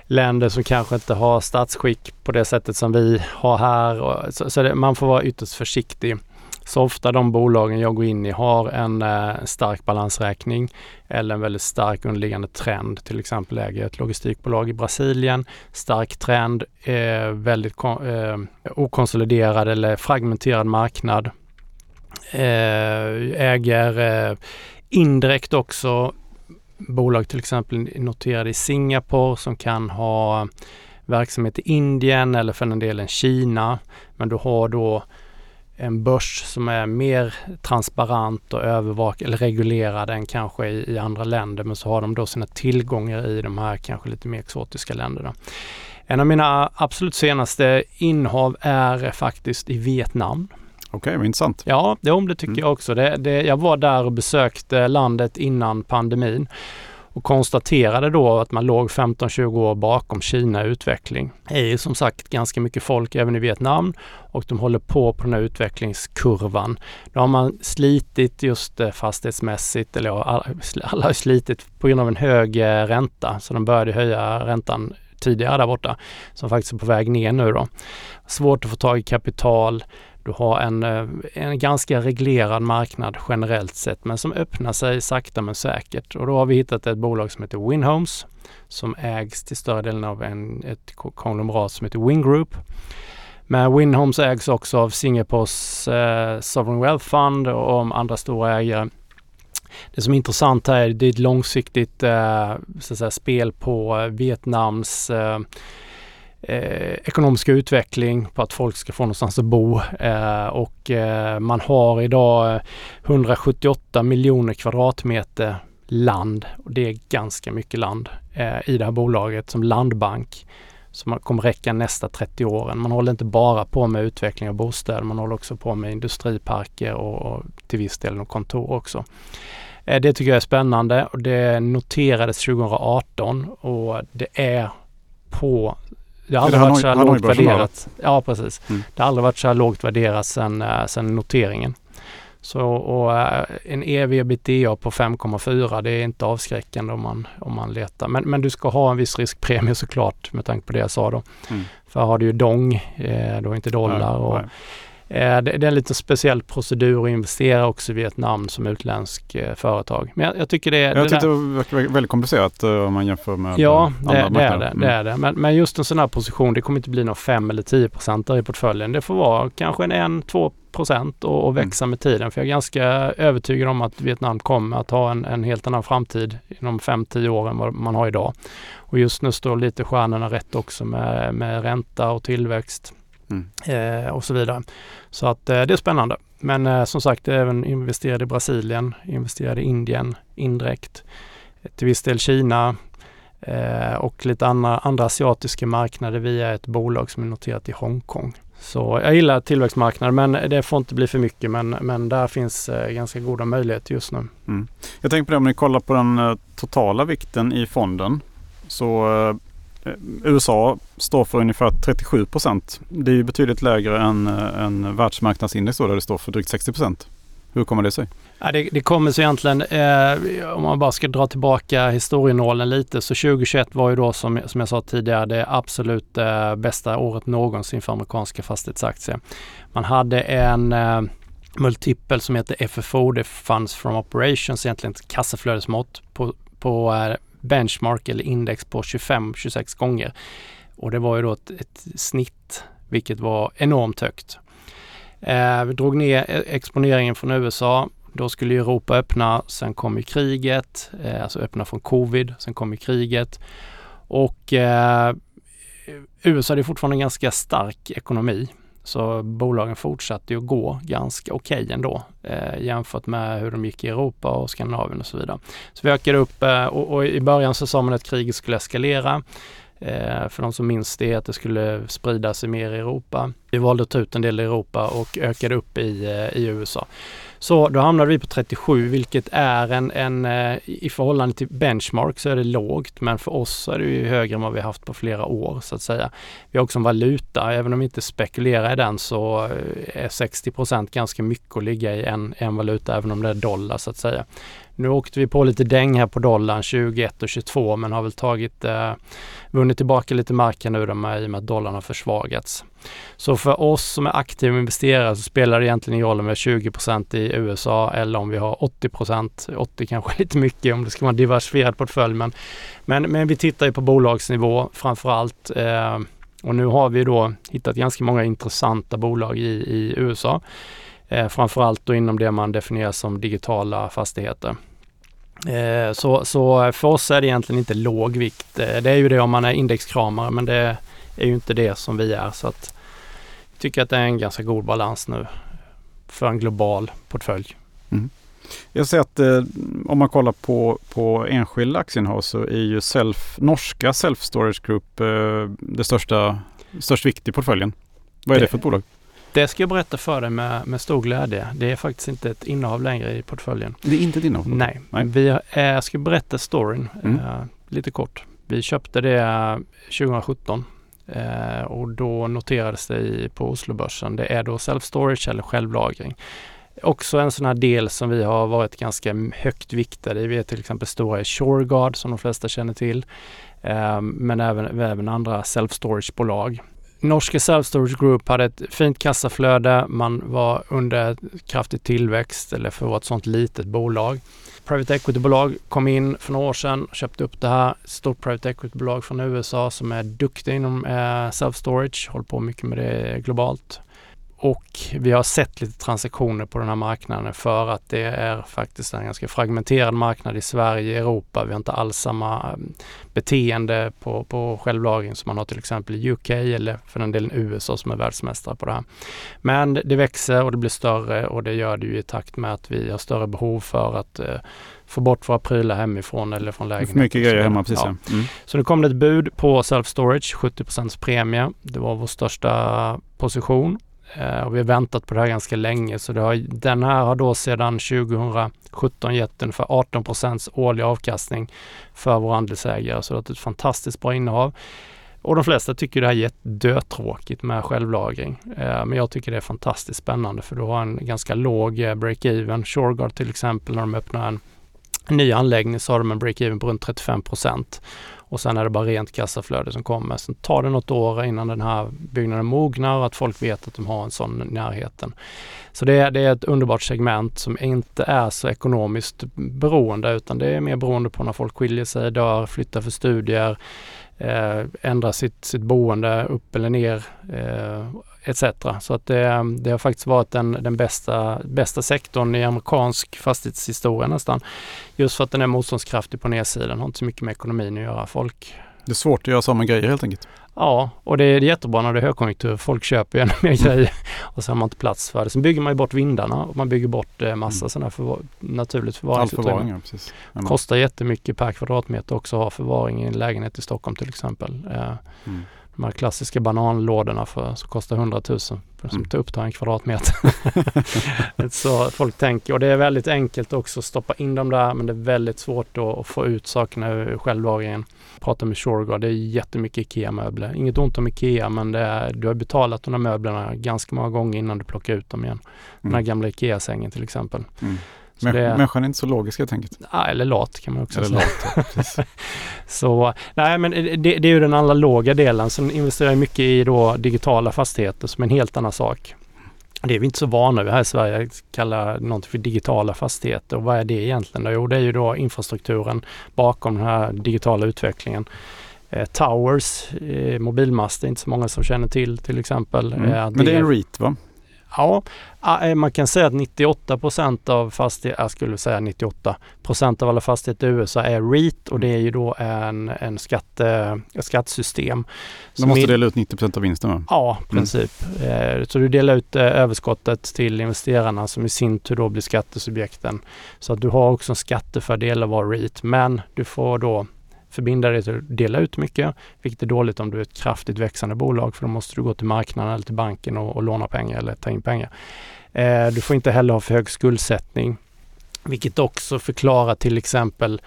Speaker 2: länder som kanske inte har statsskick på det sättet som vi har här. Och, så, så det, man får vara ytterst försiktig. Så ofta de bolagen jag går in i har en eh, stark balansräkning eller en väldigt stark underliggande trend. Till exempel äger jag ett logistikbolag i Brasilien. Stark trend, eh, väldigt eh, okonsoliderad eller fragmenterad marknad. Eh, äger eh, indirekt också bolag till exempel noterade i Singapore som kan ha verksamhet i Indien eller för den delen Kina. Men du har då en börs som är mer transparent och övervak eller reglerad än kanske i, i, andra länder. Men så har de då sina tillgångar i de här kanske lite mer exotiska länderna. En av mina absolut senaste innehav är faktiskt i Vietnam.
Speaker 1: Okej, okay, intressant.
Speaker 2: Ja, det, det tycker mm. jag också. Det, det, jag var där och besökte landet innan pandemin och konstaterade då att man låg 15-20 år bakom Kina i utveckling. Det är ju som sagt ganska mycket folk även i Vietnam och de håller på på den här utvecklingskurvan. Då har man slitit just eh, fastighetsmässigt, eller ja, alla har slitit på grund av en hög eh, ränta, så de började höja räntan tidigare där borta, som faktiskt är på väg ner nu då. Svårt att få tag i kapital, du har en, eh, en ganska reglerad marknad generellt sett men som öppnar sig sakta men säkert. Och då har vi hittat ett bolag som heter Winhomes som ägs till större delen av en, ett konglomerat som heter Wingroup. Men Winhomes ägs också av Singapores eh, Sovereign Wealth Fund och om andra stora ägare. Det som är intressant här är att det är ett långsiktigt eh, så att säga, spel på eh, Vietnams eh, eh, ekonomiska utveckling, på att folk ska få någonstans att bo eh, och eh, man har idag eh, 178 miljoner kvadratmeter land och det är ganska mycket land eh, i det här bolaget som landbank som kommer räcka nästa 30 åren. Man håller inte bara på med utveckling av bostäder, man håller också på med industriparker och, och till viss del kontor också. Eh, det tycker jag är spännande och det noterades 2018 och det är på det har aldrig varit så här lågt värderat. Ja, precis. Mm. Det har aldrig varit så här lågt värderat sedan, sedan noteringen. Så och, äh, en ev ebitda på 5,4 det är inte avskräckande om man, om man letar. Men, men du ska ha en viss riskpremie såklart med tanke på det jag sa då. Mm. För har du ju dong, eh, du har inte dollar. Nej, och, nej. Eh, det, är en lite speciell procedur att investera också i Vietnam som utländsk eh, företag. Men jag, jag tycker det,
Speaker 1: jag
Speaker 2: det
Speaker 1: tyckte det verkar väldigt komplicerat eh, om man jämför med
Speaker 2: Ja, det, andra det är det. Mm. det, är det. Men, men, just en sån här position, det kommer inte bli någon 5 eller 10 procent i portföljen. Det får vara kanske en 1-2 procent och, och växa mm. med tiden. För jag är ganska övertygad om att Vietnam kommer att ha en, en helt annan framtid inom 5-10 år än vad man har idag. Och just nu står lite stjärnorna rätt också med, med ränta och tillväxt mm. eh, och så vidare. Så att eh, det är spännande. Men eh, som sagt, även investerade i Brasilien, investerade i Indien indirekt, eh, till viss del Kina eh, och lite andra, andra asiatiska marknader via ett bolag som är noterat i Hongkong. Så jag gillar tillväxtmarknader men det får inte bli för mycket men, men där finns eh, ganska goda möjligheter just nu.
Speaker 1: Mm. Jag tänker på det om ni kollar på den eh, totala vikten i fonden. Så Eh, USA står för ungefär 37 procent. Det är betydligt lägre än, eh, än världsmarknadsindex då, där det står för drygt 60 procent. Hur kommer det sig?
Speaker 2: Ja, det, det kommer sig egentligen, eh, om man bara ska dra tillbaka historienålen lite, så 2021 var ju då som, som jag sa tidigare det absolut eh, bästa året någonsin för amerikanska fastighetsaktier. Man hade en eh, multipel som heter FFO, det Funds from Operations, egentligen ett kassaflödesmått på, på eh, benchmark eller index på 25-26 gånger. Och det var ju då ett, ett snitt, vilket var enormt högt. Eh, vi drog ner e-, exponeringen från USA. Då skulle Europa öppna, sen kom ju kriget, eh, alltså öppna från covid, sen kom ju kriget. Och eh, USA är fortfarande en ganska stark ekonomi. Så bolagen fortsatte ju att gå ganska okej okay ändå eh, jämfört med hur de gick i Europa och Skandinavien och så vidare. Så vi ökade upp eh, och, och, i början så sa man att kriget skulle eskalera. Eh, för de som minns det, att det skulle sprida sig mer i Europa. Vi valde att ta ut en del i Europa och ökade upp i, eh, i USA. Så då hamnade vi på 37 vilket är en, en eh, i förhållande till benchmark så är det lågt men för oss är det ju högre än vad vi haft på flera år så att säga. Vi har också en valuta, även om vi inte spekulerar i den så eh, är 60% ganska mycket att ligga i en, en valuta även om det är dollar så att säga. Nu åkte vi på lite däng här på dollarn 21 och 22 men har väl tagit, eh, vunnit tillbaka lite mark nu med, i och med att dollarn har försvagats. Så för oss som är aktiva investerare så spelar det egentligen ingen roll om vi har 20% i USA eller om vi har 80% 80 kanske lite mycket om det ska vara en diversifierad portfölj men, men, men vi tittar ju på bolagsnivå framför allt. Eh, och nu har vi då hittat ganska många intressanta bolag i, i USA. Eh, framförallt då inom det man definierar som digitala fastigheter. Eh, så, så för oss är det egentligen inte låg vikt. Eh, det är ju det om man är indexkramare men det är ju inte det som vi är. Så att jag tycker att det är en ganska god balans nu för en global portfölj. Mm.
Speaker 1: Jag ser att eh, om man kollar på, på enskilda aktieinnehav så är ju self, norska Self Storage Group eh, det största, störst vikt i portföljen. Vad är det, det för ett bolag?
Speaker 2: Det ska jag berätta för dig med, med stor glädje. Det är faktiskt inte ett innehav längre i portföljen.
Speaker 1: Det är inte ett innehav?
Speaker 2: Nej. Nej. Vi, eh, jag ska berätta storyn mm. eh, lite kort. Vi köpte det 2017 eh, och då noterades det i, på Oslobörsen. Det är då self-storage eller självlagring. Också en sån här del som vi har varit ganska högt viktade i. Vi är till exempel stora i Shoreguard som de flesta känner till. Eh, men även, även andra self-storage-bolag. Norske Self Storage Group hade ett fint kassaflöde. Man var under kraftig tillväxt eller för att vara ett sånt litet bolag. Private Equity-bolag kom in för några år sedan, och köpte upp det här. Stort Private Equity-bolag från USA som är duktiga inom eh, self-storage, håller på mycket med det globalt. Och vi har sett lite transaktioner på den här marknaden för att det är faktiskt en ganska fragmenterad marknad i Sverige, Europa. Vi har inte alls samma eh, beteende på, på självlagring som man har till exempel i UK eller för den delen USA som är världsmästare på det här. Men det växer och det blir större och det gör det ju i takt med att vi har större behov för att eh, få bort våra prylar hemifrån eller från lägenheten.
Speaker 1: För mycket grejer hemma, precis. Ja.
Speaker 2: Mm. Så det kom det ett bud på self-storage, 70% premie. Det var vår största position Eh, och vi har väntat på det här ganska länge så det har, den här har då sedan 2017 gett ungefär 18 årlig avkastning för våra andelsägare. Så det är ett fantastiskt bra innehav. Och de flesta tycker det här är dötråkigt med självlagring. Eh, men jag tycker det är fantastiskt spännande för du har en ganska låg eh, break-even. Shurgard till exempel när de öppnar en ny anläggning så har de en break-even på runt 35 och sen är det bara rent kassaflöde som kommer. Sen tar det något år innan den här byggnaden mognar och att folk vet att de har en sån närheten. Så det, det är ett underbart segment som inte är så ekonomiskt beroende utan det är mer beroende på när folk skiljer sig, dör, flyttar för studier, eh, ändrar sitt, sitt boende upp eller ner. Eh, etc. Så att det, det, har faktiskt varit den, den bästa, bästa sektorn i amerikansk fastighetshistoria nästan. Just för att den är motståndskraftig på nedsidan, har inte så mycket med ekonomin att göra. Folk
Speaker 1: det är svårt att göra samma grejer helt enkelt.
Speaker 2: Ja, och det är jättebra när det är högkonjunktur. Folk köper ju ännu mer grejer och så har man inte plats för det. Sen bygger man ju bort vindarna och man bygger bort eh, massa mm. sådana förvar naturligt förvaringsutrymme. All förvaring, precis. Kostar jättemycket per kvadratmeter också att ha förvaring i en lägenhet i Stockholm till exempel. Eh, mm de här klassiska bananlådorna för, som kostar 100 000 som mm. upptar en kvadratmeter. så folk tänker, och det är väldigt enkelt också att stoppa in dem där men det är väldigt svårt att få ut sakerna ur självlagringen. Prata med Shurgard, det är jättemycket IKEA-möbler. Inget ont om IKEA men är, du har betalat de här möblerna ganska många gånger innan du plockar ut dem igen. Mm. Den här mm. gamla IKEA-sängen till exempel. Mm.
Speaker 1: Så det, människan är inte så logisk helt enkelt.
Speaker 2: Ja, eller lat kan man också eller säga. Lat, så nej men det, det, är ju den analoga delen. Sen investerar jag mycket i då digitala fastigheter som är en helt annan sak. Det är vi inte så vana vid här i Sverige att kalla någonting för digitala fastigheter. Och vad är det egentligen? Jo, det är ju då infrastrukturen bakom den här digitala utvecklingen. Eh, towers, eh, mobilmaster, inte så många som känner till till exempel.
Speaker 1: Mm. Eh, Men det är en REIT va?
Speaker 2: Ja, eh, man kan säga att 98% av fastigheter, jag skulle säga 98% av alla fastigheter i USA är REIT och det är ju då en, en skatte, ett skattesystem.
Speaker 1: De måste dela ut 90% av vinsten va?
Speaker 2: Ja, i mm. princip. Mm. Så du delar ut eh, överskottet till investerarna som i sin tur då blir skattesubjekten. Så att du har också en skattefördel av att vara REIT men du får då förbinda dig till att dela ut mycket, vilket är dåligt om du är ett kraftigt växande bolag för då måste du gå till marknaden eller till banken och, och låna pengar eller ta in pengar. Eh, du får inte heller ha för hög skuldsättning, vilket också förklarar till exempel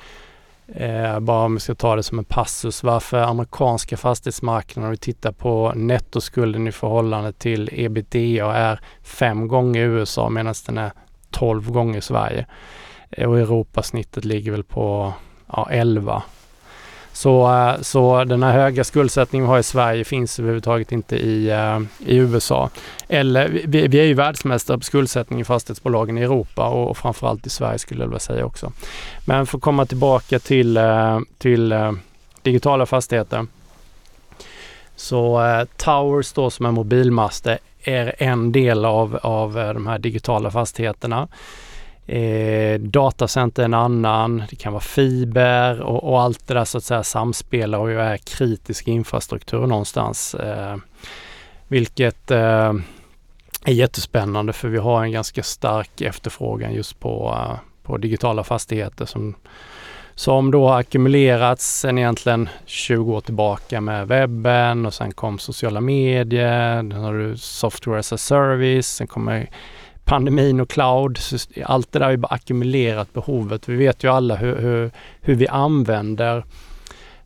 Speaker 2: Eh, bara om vi ska ta det som en passus, varför amerikanska fastighetsmarknaden, om vi tittar på nettoskulden i förhållande till ebitda är fem gånger i USA medan den är 12 gånger i Sverige. Eh, och Europasnittet ligger väl på ja, 11 så, eh, så den här höga skuldsättningen vi har i Sverige finns överhuvudtaget inte i, eh, i USA. Eller vi, vi är ju världsmästare på skuldsättning i fastighetsbolagen i Europa och, och framförallt i Sverige skulle jag vilja säga också. Men för att komma tillbaka till, eh, till digitala fastigheter. Så Towers då som är mobilmaster är en del av, av de här digitala fastigheterna. Eh, datacenter en annan, det kan vara fiber och, och, allt det där så att säga samspelar och är kritisk infrastruktur någonstans. Eh, vilket eh, är jättespännande för vi har en ganska stark efterfrågan just på, eh, på digitala fastigheter som, som då har ackumulerats sen egentligen 20 år tillbaka med webben och sen kom sociala medier, sen har du software as a service, sen kommer pandemin och cloud, allt det där har ju bara ackumulerat behovet. Vi vet ju alla hur, hur, hur vi använder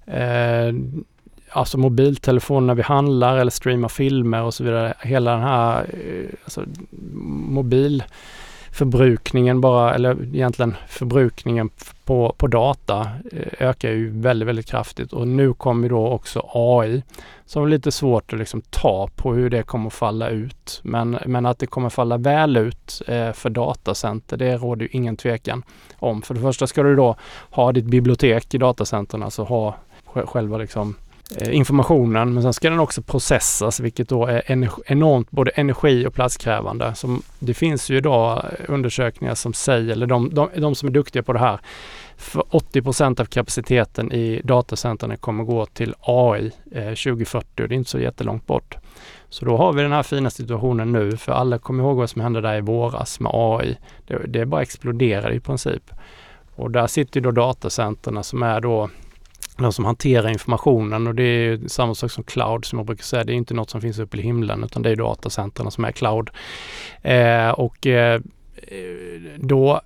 Speaker 2: eh, alltså mobiltelefoner när vi handlar eller streamar filmer och så vidare. Hela den här eh, alltså, mobil förbrukningen bara, eller egentligen förbrukningen på, på data eh, ökar ju väldigt, väldigt kraftigt och nu kommer då också AI som är lite svårt att liksom ta på hur det kommer falla ut. Men, men att det kommer falla väl ut eh, för datacenter, det råder ju ingen tvekan om. För det första ska du då ha ditt bibliotek i datacentren, alltså ha själva liksom Eh, informationen men sen ska den också processas vilket då är enormt både energi och platskrävande. Som det finns ju idag eh, undersökningar som säger, eller de, de, de som är duktiga på det här, för 80% av kapaciteten i datacentren kommer gå till AI eh, 2040 och det är inte så jättelångt bort. Så då har vi den här fina situationen nu för alla kommer ihåg vad som hände där i våras med AI. Det, det bara exploderade i princip. Och där sitter ju då datacentren som är då de som hanterar informationen och det är samma sak som cloud som jag brukar säga. Det är inte något som finns uppe i himlen utan det är datacentren som är cloud. Eh, och eh, då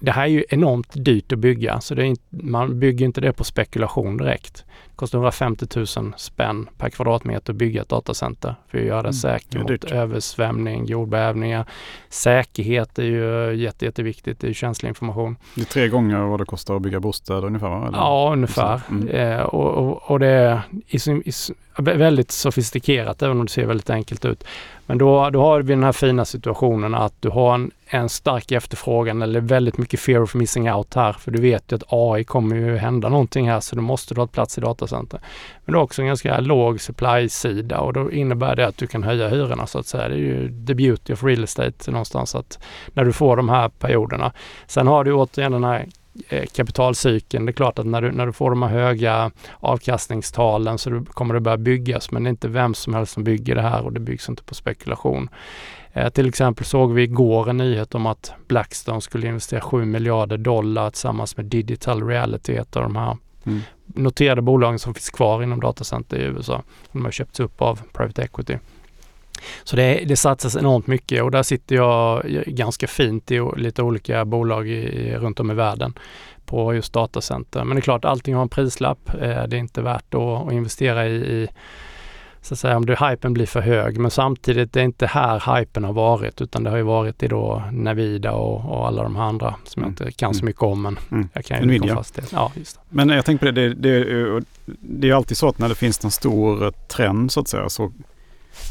Speaker 2: det här är ju enormt dyrt att bygga så det inte, man bygger inte det på spekulation direkt kostar 150 000 spänn per kvadratmeter att bygga ett datacenter för att göra det mm, säkert mot översvämning, jordbävningar. Säkerhet är ju jätte, jätteviktigt, det är känslig information.
Speaker 1: Det är tre gånger vad det kostar att bygga bostäder ungefär? Eller?
Speaker 2: Ja, ungefär. Mm. Eh, och, och, och, det är, i, i, väldigt sofistikerat även om det ser väldigt enkelt ut. Men då, då har vi den här fina situationen att du har en, en stark efterfrågan eller väldigt mycket fear of missing out här. För du vet ju att AI kommer ju hända någonting här så då måste du ha ett plats i datacenter. Men det är också en ganska låg supply-sida och då innebär det att du kan höja hyrorna så att säga. Det är ju the beauty of real estate någonstans att när du får de här perioderna. Sen har du återigen den här kapitalcykeln. Det är klart att när du, när du får de här höga avkastningstalen så kommer det börja byggas men det är inte vem som helst som bygger det här och det byggs inte på spekulation. Eh, till exempel såg vi igår en nyhet om att Blackstone skulle investera 7 miljarder dollar tillsammans med Digital Reality, ett av de här mm. noterade bolagen som finns kvar inom datacenter i USA. De har köpts upp av Private Equity. Så det, det satsas enormt mycket och där sitter jag ganska fint i lite olika bolag i, runt om i världen på just datacenter. Men det är klart, allting har en prislapp. Eh, det är inte värt att, investera i, i så att säga, om det, hypen blir för hög. Men samtidigt, det är inte här hypen har varit utan det har ju varit i då Navida och, och alla de här andra som jag mm. inte kan så mm. mycket om. Men mm. jag kan ju Nvidia. fast det. Ja.
Speaker 1: Men jag tänker på det, det, det, det är alltid så att när det finns en stor trend så att säga så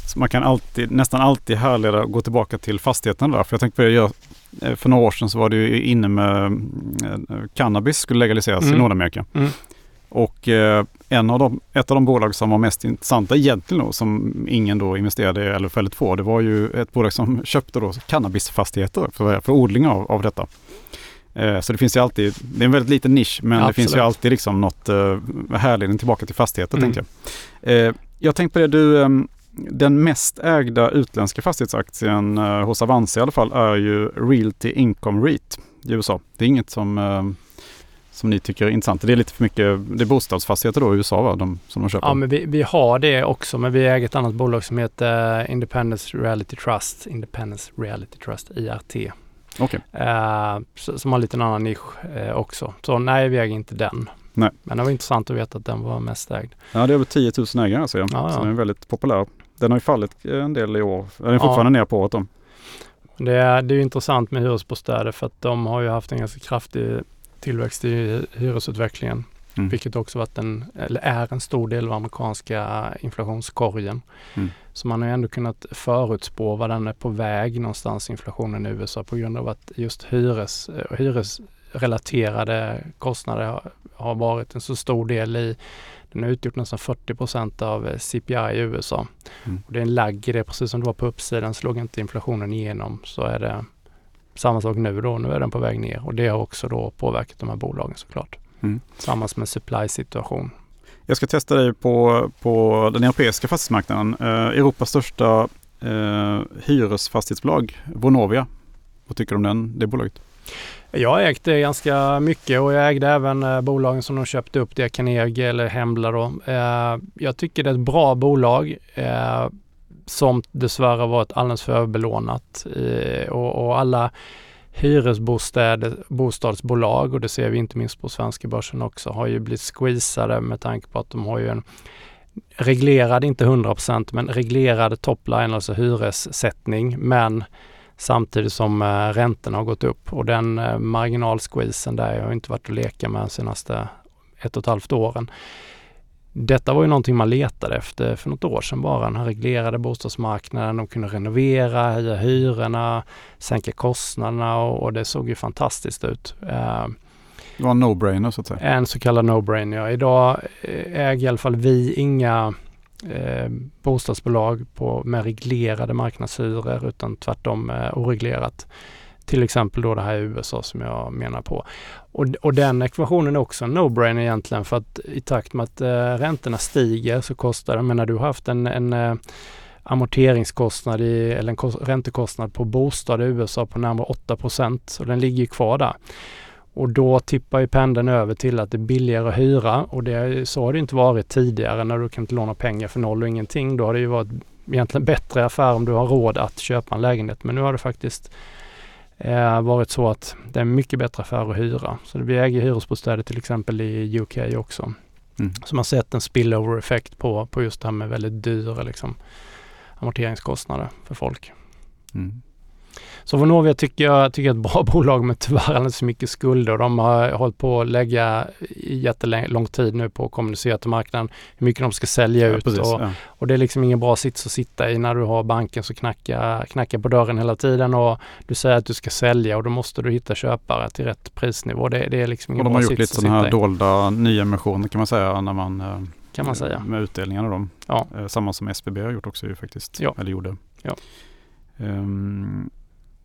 Speaker 1: så man kan alltid, nästan alltid härleda och gå tillbaka till fastigheten där. För jag tänkte på det, jag, eh, för några år sedan så var det ju inne med eh, cannabis skulle legaliseras mm. i Nordamerika. Mm. Och eh, en av de, ett av de bolag som var mest intressanta egentligen då, som ingen då investerade i eller väldigt få, det var ju ett bolag som köpte då cannabisfastigheter för, för odling av, av detta. Eh, så det finns ju alltid, det är en väldigt liten nisch men Absolut. det finns ju alltid liksom något eh, härledning tillbaka till fastigheter mm. tänker jag. Eh, jag tänkte på det, du, ehm, den mest ägda utländska fastighetsaktien eh, hos Avanza i alla fall är ju Realty Income REIT i USA. Det är inget som, eh, som ni tycker är intressant. Det är lite för mycket, det är bostadsfastigheter då i USA va? De, som de köper?
Speaker 2: Ja men vi, vi har det också men vi äger ett annat bolag som heter Independence Reality Trust, Independence Reality Trust, IRT.
Speaker 1: Okay.
Speaker 2: Eh, som har lite en annan nisch eh, också. Så nej, vi äger inte den.
Speaker 1: Nej.
Speaker 2: Men det var intressant att veta att den var mest ägd.
Speaker 1: Ja, det är över 10 000 ägare alltså. Ja, ja. Så den är väldigt populär. Den har ju fallit en del i år. Den är fortfarande ja. ner på året då.
Speaker 2: Det är, det är intressant med hyresbostäder för att de har ju haft en ganska kraftig tillväxt i hyresutvecklingen. Mm. Vilket också varit en, eller är en stor del av amerikanska inflationskorgen. Mm. Så man har ändå kunnat förutspå vad den är på väg någonstans, inflationen i USA, på grund av att just hyres, hyresrelaterade kostnader har varit en så stor del i den har utgjort nästan 40% av eh, CPI i USA. Mm. Och det är en lagg i det, precis som det var på uppsidan slog inte inflationen igenom så är det samma sak nu då, nu är den på väg ner och det har också då påverkat de här bolagen såklart. Mm. Tillsammans med supply-situation.
Speaker 1: Jag ska testa dig på, på den europeiska fastighetsmarknaden. Eh, Europas största eh, hyresfastighetsbolag, Vonovia. Vad tycker du om den, det bolaget?
Speaker 2: Jag har ägt det ganska mycket och jag ägde även eh, bolagen som de köpte upp, det Carnegie eller Hembla då. Eh, jag tycker det är ett bra bolag som dessvärre varit alldeles för överbelånat och, alla hyresbostadsbolag, och det ser vi inte minst på svenska börsen också, har ju blivit squeezade med tanke på att de har ju en reglerad, inte 100% men reglerad topline, alltså hyressättning, men samtidigt som eh, räntorna har gått upp och den eh, marginalsqueezen där har inte varit att leka med de senaste ett och ett halvt åren. Detta var ju någonting man letade efter för något år sedan bara, den här reglerade bostadsmarknaden. De kunde renovera, höja hyrorna, sänka kostnaderna och, och det såg ju fantastiskt ut. Eh,
Speaker 1: det var en no-brainer så att säga?
Speaker 2: En så kallad no-brainer. Idag äger i alla fall vi inga eh, bostadsbolag på, med reglerade marknadshyror utan tvärtom eh, oreglerat. Till exempel då det här i USA som jag menar på. Och, och den ekvationen är också en no-brainer egentligen för att i takt med att eh, räntorna stiger så kostar det, menar du har haft en, en eh, amorteringskostnad i, eller en räntekostnad på bostad i USA på närmare 8% och den ligger kvar där. Och då tippar ju pendeln över till att det är billigare att hyra och det, så har det inte varit tidigare när du kan inte låna pengar för noll och ingenting. Då har det ju varit egentligen bättre affär om du har råd att köpa en lägenhet. Men nu har det faktiskt eh, varit så att det är mycket bättre affär att hyra. Så vi äger hyresbostäder till exempel i UK också. Mm. Så man har sett en spillover-effekt på, på just det här med väldigt dyra liksom, amorteringskostnader för folk. Mm. Så Vonovia tycker jag tycker är ett bra bolag men tyvärr alldeles för mycket skulder. De har hållit på att lägga jättelång tid nu på att kommunicera till marknaden hur mycket de ska sälja ut.
Speaker 1: precis,
Speaker 2: och, och, det är liksom ingen bra sits att sitta i när du har banken som knackar, knackar på dörren hela tiden och du säger att du ska sälja och då måste du hitta köpare till rätt prisnivå. Det, det är liksom ingen
Speaker 1: och de
Speaker 2: bra
Speaker 1: har gjort lite sådana här
Speaker 2: i.
Speaker 1: dolda nyemissioner kan man säga när man eh,
Speaker 2: kan man säga.
Speaker 1: Med utdelningarna då.
Speaker 2: Ja.
Speaker 1: Eh, samma som SBB har gjort också ju faktiskt.
Speaker 2: Ja.
Speaker 1: Eller gjorde.
Speaker 2: Ja.
Speaker 1: Um,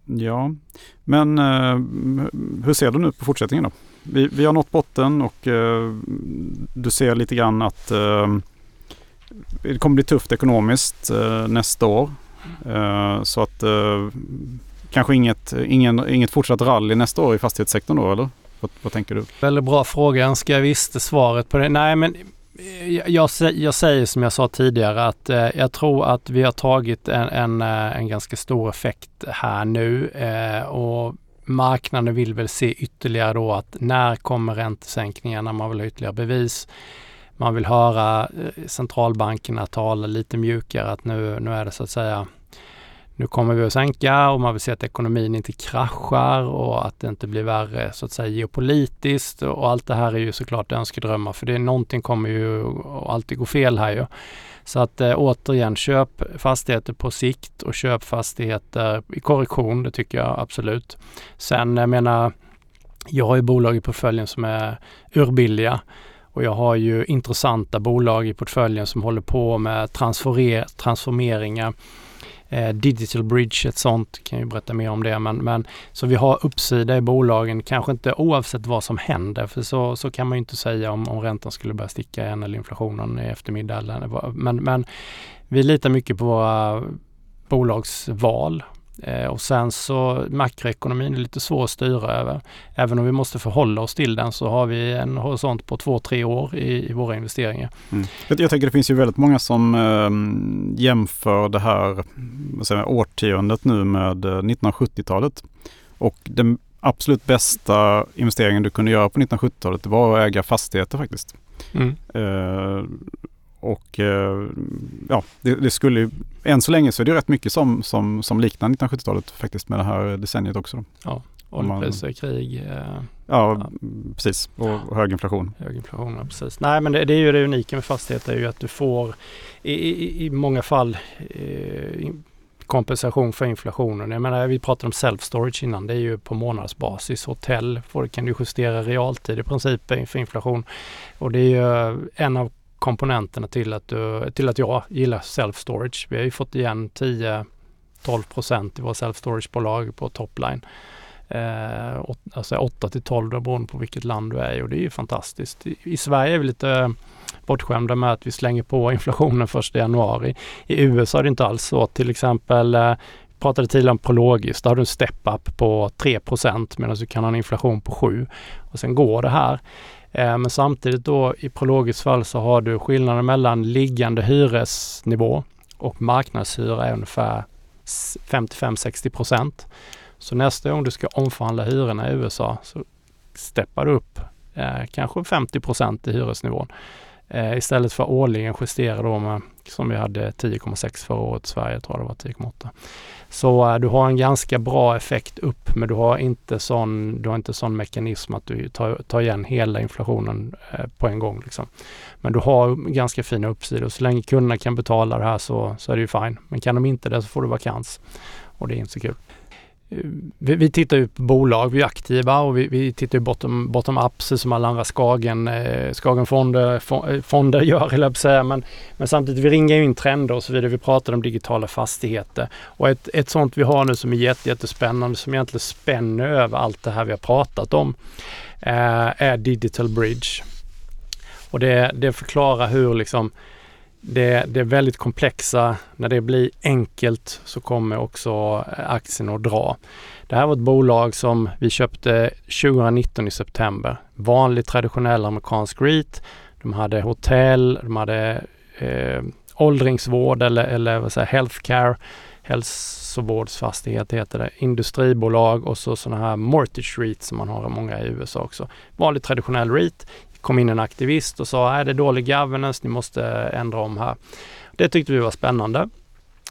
Speaker 1: ja, men eh, hur ser du nu på fortsättningen då? Vi, vi har nått botten och eh, du ser lite grann att eh, det kommer bli tufft ekonomiskt nästa år. så att kanske inget, ingen, inget fortsatt rally nästa år i fastighetssektorn då eller? Vad, vad tänker du?
Speaker 2: Väldigt bra fråga. Jag önskar jag visste svaret på det. Nej men Eh, jag, jag, säger som jag sa tidigare att eh, jag tror att vi har tagit en, en, eh, en ganska stor effekt här nu eh, och marknaden vill väl se ytterligare då att när kommer räntesänkningarna? Man vill ha ytterligare bevis. Man vill höra eh, centralbankerna tala lite mjukare att nu, nu är det så att säga nu kommer vi att sänka och man vill se att ekonomin inte kraschar och att det inte blir värre så att säga geopolitiskt och allt det här är ju såklart önskedrömmar för det är någonting kommer ju alltid gå fel här ju. Så att eh, återigen, köp fastigheter på sikt och köp fastigheter i korrektion, det tycker jag absolut. Sen jag menar, jag har ju bolag i portföljen som är urbilliga och jag har ju intressanta bolag i portföljen som håller på med transformeringar Eh, Digital Bridge, ett sånt, kan ju berätta mer om det. Men, men, så vi har uppsida i bolagen, kanske inte oavsett vad som händer, för så, så kan man ju inte säga om, om räntan skulle börja sticka igen eller inflationen i eftermiddag. Eller, men, men vi litar mycket på våra bolagsval och sen så makroekonomin är lite svår att styra över. Även om vi måste förhålla oss till den så har vi en horisont på två, tre år i, i våra investeringar.
Speaker 1: Mm. Jag, jag tänker det finns ju väldigt många som eh, jämför det här säga, årtiondet nu med 1970-talet. Eh, och den absolut bästa investeringen du kunde göra på 1970-talet var att äga fastigheter faktiskt. Mm. Eh, och eh, ja, det, det, skulle än så länge så är det rätt mycket som, som, som liknar 1970-talet faktiskt med det här decenniet också. Då.
Speaker 2: Ja, oljepriser, krig. Eh,
Speaker 1: ja, ja, precis. Och, och hög inflation.
Speaker 2: Hög inflation, ja, precis. Nej, men det, det, är ju det unika med fastigheter är ju att du får i, i, i många fall eh, kompensation för inflationen. Jag menar, vi pratade om self-storage innan. Det är ju på månadsbasis. Hotell får, kan du justera realtid i princip för inflation. Och det är ju en av komponenterna till att, du, till att jag gillar self-storage. Vi har ju fått igen 10-12 procent i våra self-storage-bolag på topline. Eh, alltså 8 till 12 beroende på vilket land du är i och det är ju fantastiskt. I, I, Sverige är vi lite bortskämda med att vi slänger på inflationen 1 januari. I USA är det inte alls så. Till exempel eh, pratade tidigare om Prologis. Där har du en step-up på 3% medan du kan ha en inflation på 7 och sen går det här. Eh, men samtidigt då i Prologis fall så har du skillnaden mellan liggande hyresnivå och marknadshyra är ungefär 55-60 procent. Så nästa gång du ska omförhandla hyrorna i USA så steppar du upp eh, kanske 50 procent i hyresnivån. Eh, istället för årligen justera då med, som vi hade 10,6 förra året i Sverige, tror jag det var 10,8. Så eh, du har en ganska bra effekt upp men du har inte sån, du har inte sån mekanism att du tar, tar igen hela inflationen eh, på en gång. Liksom. Men du har ganska fina uppsidor. Så länge kunderna kan betala det här så, så är det ju fine. Men kan de inte det så får du vakans och det är inte så kul Eh, vi, vi, tittar ju på bolag, vi är aktiva och vi, vi tittar ju bottom, bottom up som alla andra Skagen, eh, Skagenfonder eh, fonder gör, eller säga. Men, men samtidigt, vi ringar ju in trender och så vidare. Vi pratar om digitala fastigheter. Och ett, ett sånt vi har nu som är jätte, jättespännande, som egentligen spänner över allt det här vi har pratat om, eh, är Digital Bridge. Och det, det förklarar hur liksom det, det, är väldigt komplexa. När det blir enkelt så kommer också eh, aktien att dra. Det här var ett bolag som vi köpte 2019 i september. Vanlig traditionell amerikansk REIT. De hade hotell, de hade eh, åldringsvård eller, eller vad säger, healthcare, hälsovårdsfastighet heter det, industribolag och så sådana här mortgage REIT som man har i många i USA också. Vanlig traditionell REIT kom in en aktivist och sa är det dålig governance, ni måste ändra om här. Det tyckte vi var spännande.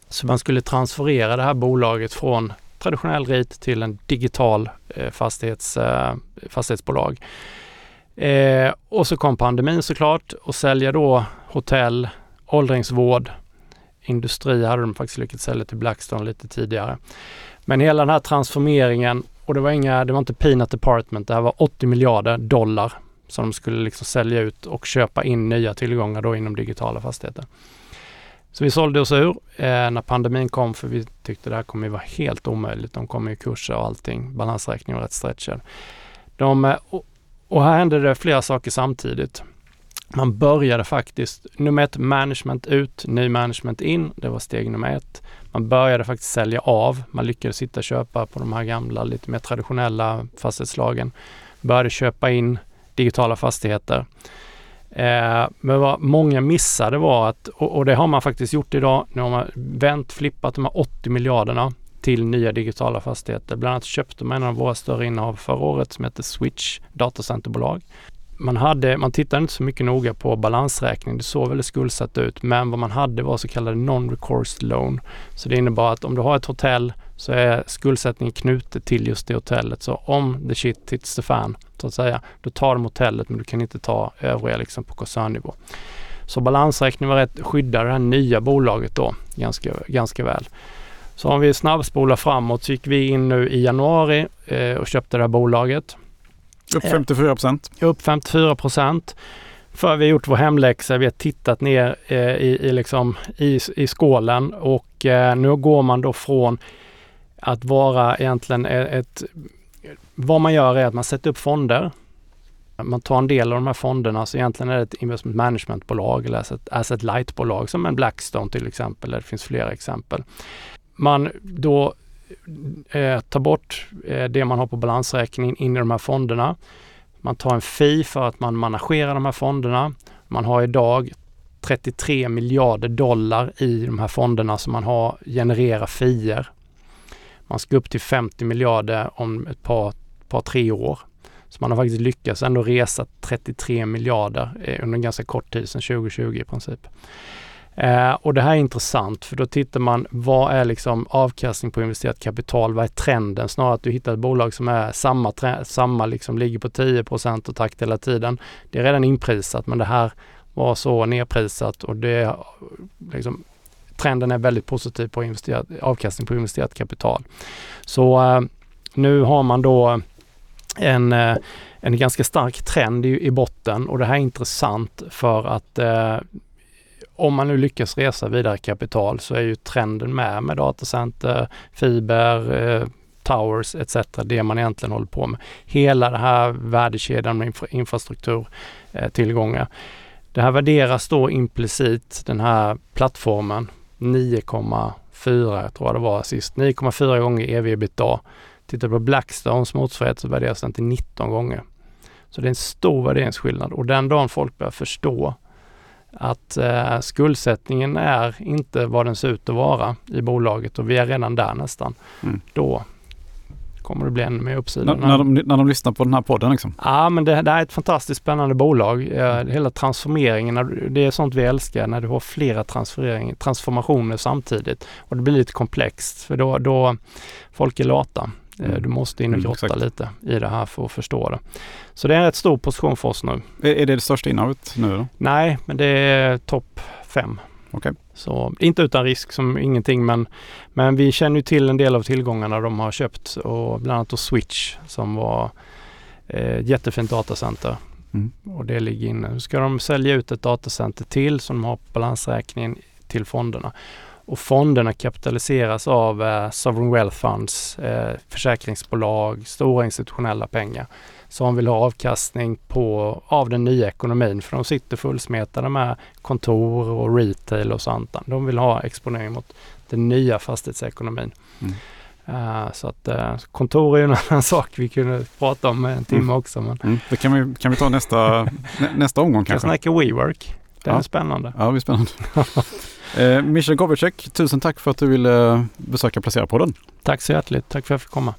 Speaker 2: Så man skulle transferera det här bolaget från traditionell REIT till en digital eh, fastighets, eh, fastighetsbolag. Eh, och så kom pandemin såklart och sälja då hotell, åldringsvård, industri hade de faktiskt lyckats sälja till Blackstone lite tidigare. Men hela den här transformeringen och det var inga, det var inte peanut department, det här var 80 miljarder dollar som de skulle liksom sälja ut och köpa in nya tillgångar då inom digitala fastigheter. Så vi sålde oss ur eh, när pandemin kom för vi tyckte det här kommer ju vara helt omöjligt. De kommer ju kurser och allting. Balansräkningen var rätt stretchad. De, eh, och, och här hände det flera saker samtidigt. Man började faktiskt, nummer ett, management ut, ny management in. Det var steg nummer ett. Man började faktiskt sälja av. Man lyckades sitta och köpa på de här gamla, lite mer traditionella fastighetslagen. Började köpa in digitala fastigheter. Eh, men vad många missade var att, och, och, det har man faktiskt gjort idag, nu har man vänt, flippat de här 80 miljarderna till nya digitala fastigheter. Bland annat köpte man en av våra större innehav förra året som heter Switch datacenterbolag. Man, hade, man tittade inte så mycket noga på balansräkning. Det såg väldigt skuldsatt ut, men vad man hade var så kallade non-recourse loan. Så det innebar att om du har ett hotell så är skuldsättningen knutet till just det hotellet. Så om the shit hits the fan, så att säga, då tar de hotellet men du kan inte ta övriga liksom på koncernnivå. Så balansräkningen var rätt skyddar det här nya bolaget då ganska, ganska väl. Så om vi snabbspolar framåt så gick vi in nu i januari eh, och köpte det här bolaget.
Speaker 1: Upp 54 procent.
Speaker 2: Upp 54 procent. För vi har gjort vår hemläxa, vi har tittat ner eh, i, i, liksom, i, i skålen och eh, nu går man då från att vara egentligen ett... Vad man gör är att man sätter upp fonder. Man tar en del av de här fonderna, så egentligen är det ett investment managementbolag eller asset, asset light-bolag som en Blackstone till exempel. Det finns flera exempel. Man då eh, tar bort eh, det man har på balansräkningen in i de här fonderna. Man tar en fee för att man managerar de här fonderna. Man har idag 33 miljarder dollar i de här fonderna som man har genererar fier man ska upp till 50 miljarder om ett par, par tre år. Så man har faktiskt lyckats ändå resa 33 miljarder eh, under en ganska kort tid, sedan 2020 i princip. Eh, och det här är intressant för då tittar man vad är liksom avkastning på investerat kapital? Vad är trenden? Snarare att du hittar ett bolag som är samma, samma liksom ligger på 10 och takt hela tiden. Det är redan inprisat men det här var så nedprisat och det liksom trenden är väldigt positiv på investerat, avkastning på investerat kapital. Så eh, nu har man då en, eh, en ganska stark trend i, i, botten och det här är intressant för att eh, om man nu lyckas resa vidare kapital så är ju trenden med med datacenter, fiber, eh, towers etc. Det man egentligen håller på med. Hela den här värdekedjan med infra infrastrukturtillgångar. Det här värderas då implicit den här plattformen 9,4 tror jag det var sist. 9,4 gånger ev ebitda. Tittar du på Blackstones motsvarighet så värderas den till 19 gånger. Så det är en stor värderingsskillnad och den dagen folk börjar förstå att eh, skuldsättningen är inte vad den ser ut att vara i bolaget och vi är redan där nästan. Mm. Då kommer det bli ännu mer uppsida.
Speaker 1: När, när, de, när de lyssnar på den här podden liksom?
Speaker 2: Ja, men det, det här är ett fantastiskt spännande bolag. Hela transformeringen, det är sånt vi älskar när du har flera transformationer samtidigt. Och det blir lite komplext för då, då folk är lata. Eh, mm. Du måste in och grotta mm, lite i det här för att förstå det. Så det är en rätt stor position för oss nu.
Speaker 1: Är, är det det största innehavet nu då?
Speaker 2: Nej, men det är topp fem.
Speaker 1: Okay.
Speaker 2: Så inte utan risk som ingenting men, men vi känner ju till en del av tillgångarna de har köpt och bland annat Switch som var eh, jättefint datacenter. Mm. Och det ligger inne. Nu ska de sälja ut ett datacenter till som de har på balansräkningen till fonderna. Och fonderna kapitaliseras av eh, Sovereign Wealth Funds, eh, försäkringsbolag, stora institutionella pengar som vill ha avkastning på, av den nya ekonomin. För de sitter fullsmetade med kontor och retail och sånt. De vill ha exponering mot den nya fastighetsekonomin. Mm. Uh, så att uh, kontor är en annan sak vi kunde prata om en timme mm. också. Men...
Speaker 1: Mm. Det kan vi, kan vi ta nästa, nästa omgång kanske.
Speaker 2: Jag snackar WeWork. Den ja. är spännande.
Speaker 1: Ja, det är spännande. eh, Michel Kovacek, tusen tack för att du ville besöka Placera-podden.
Speaker 2: Tack så hjärtligt. Tack för att jag fick komma.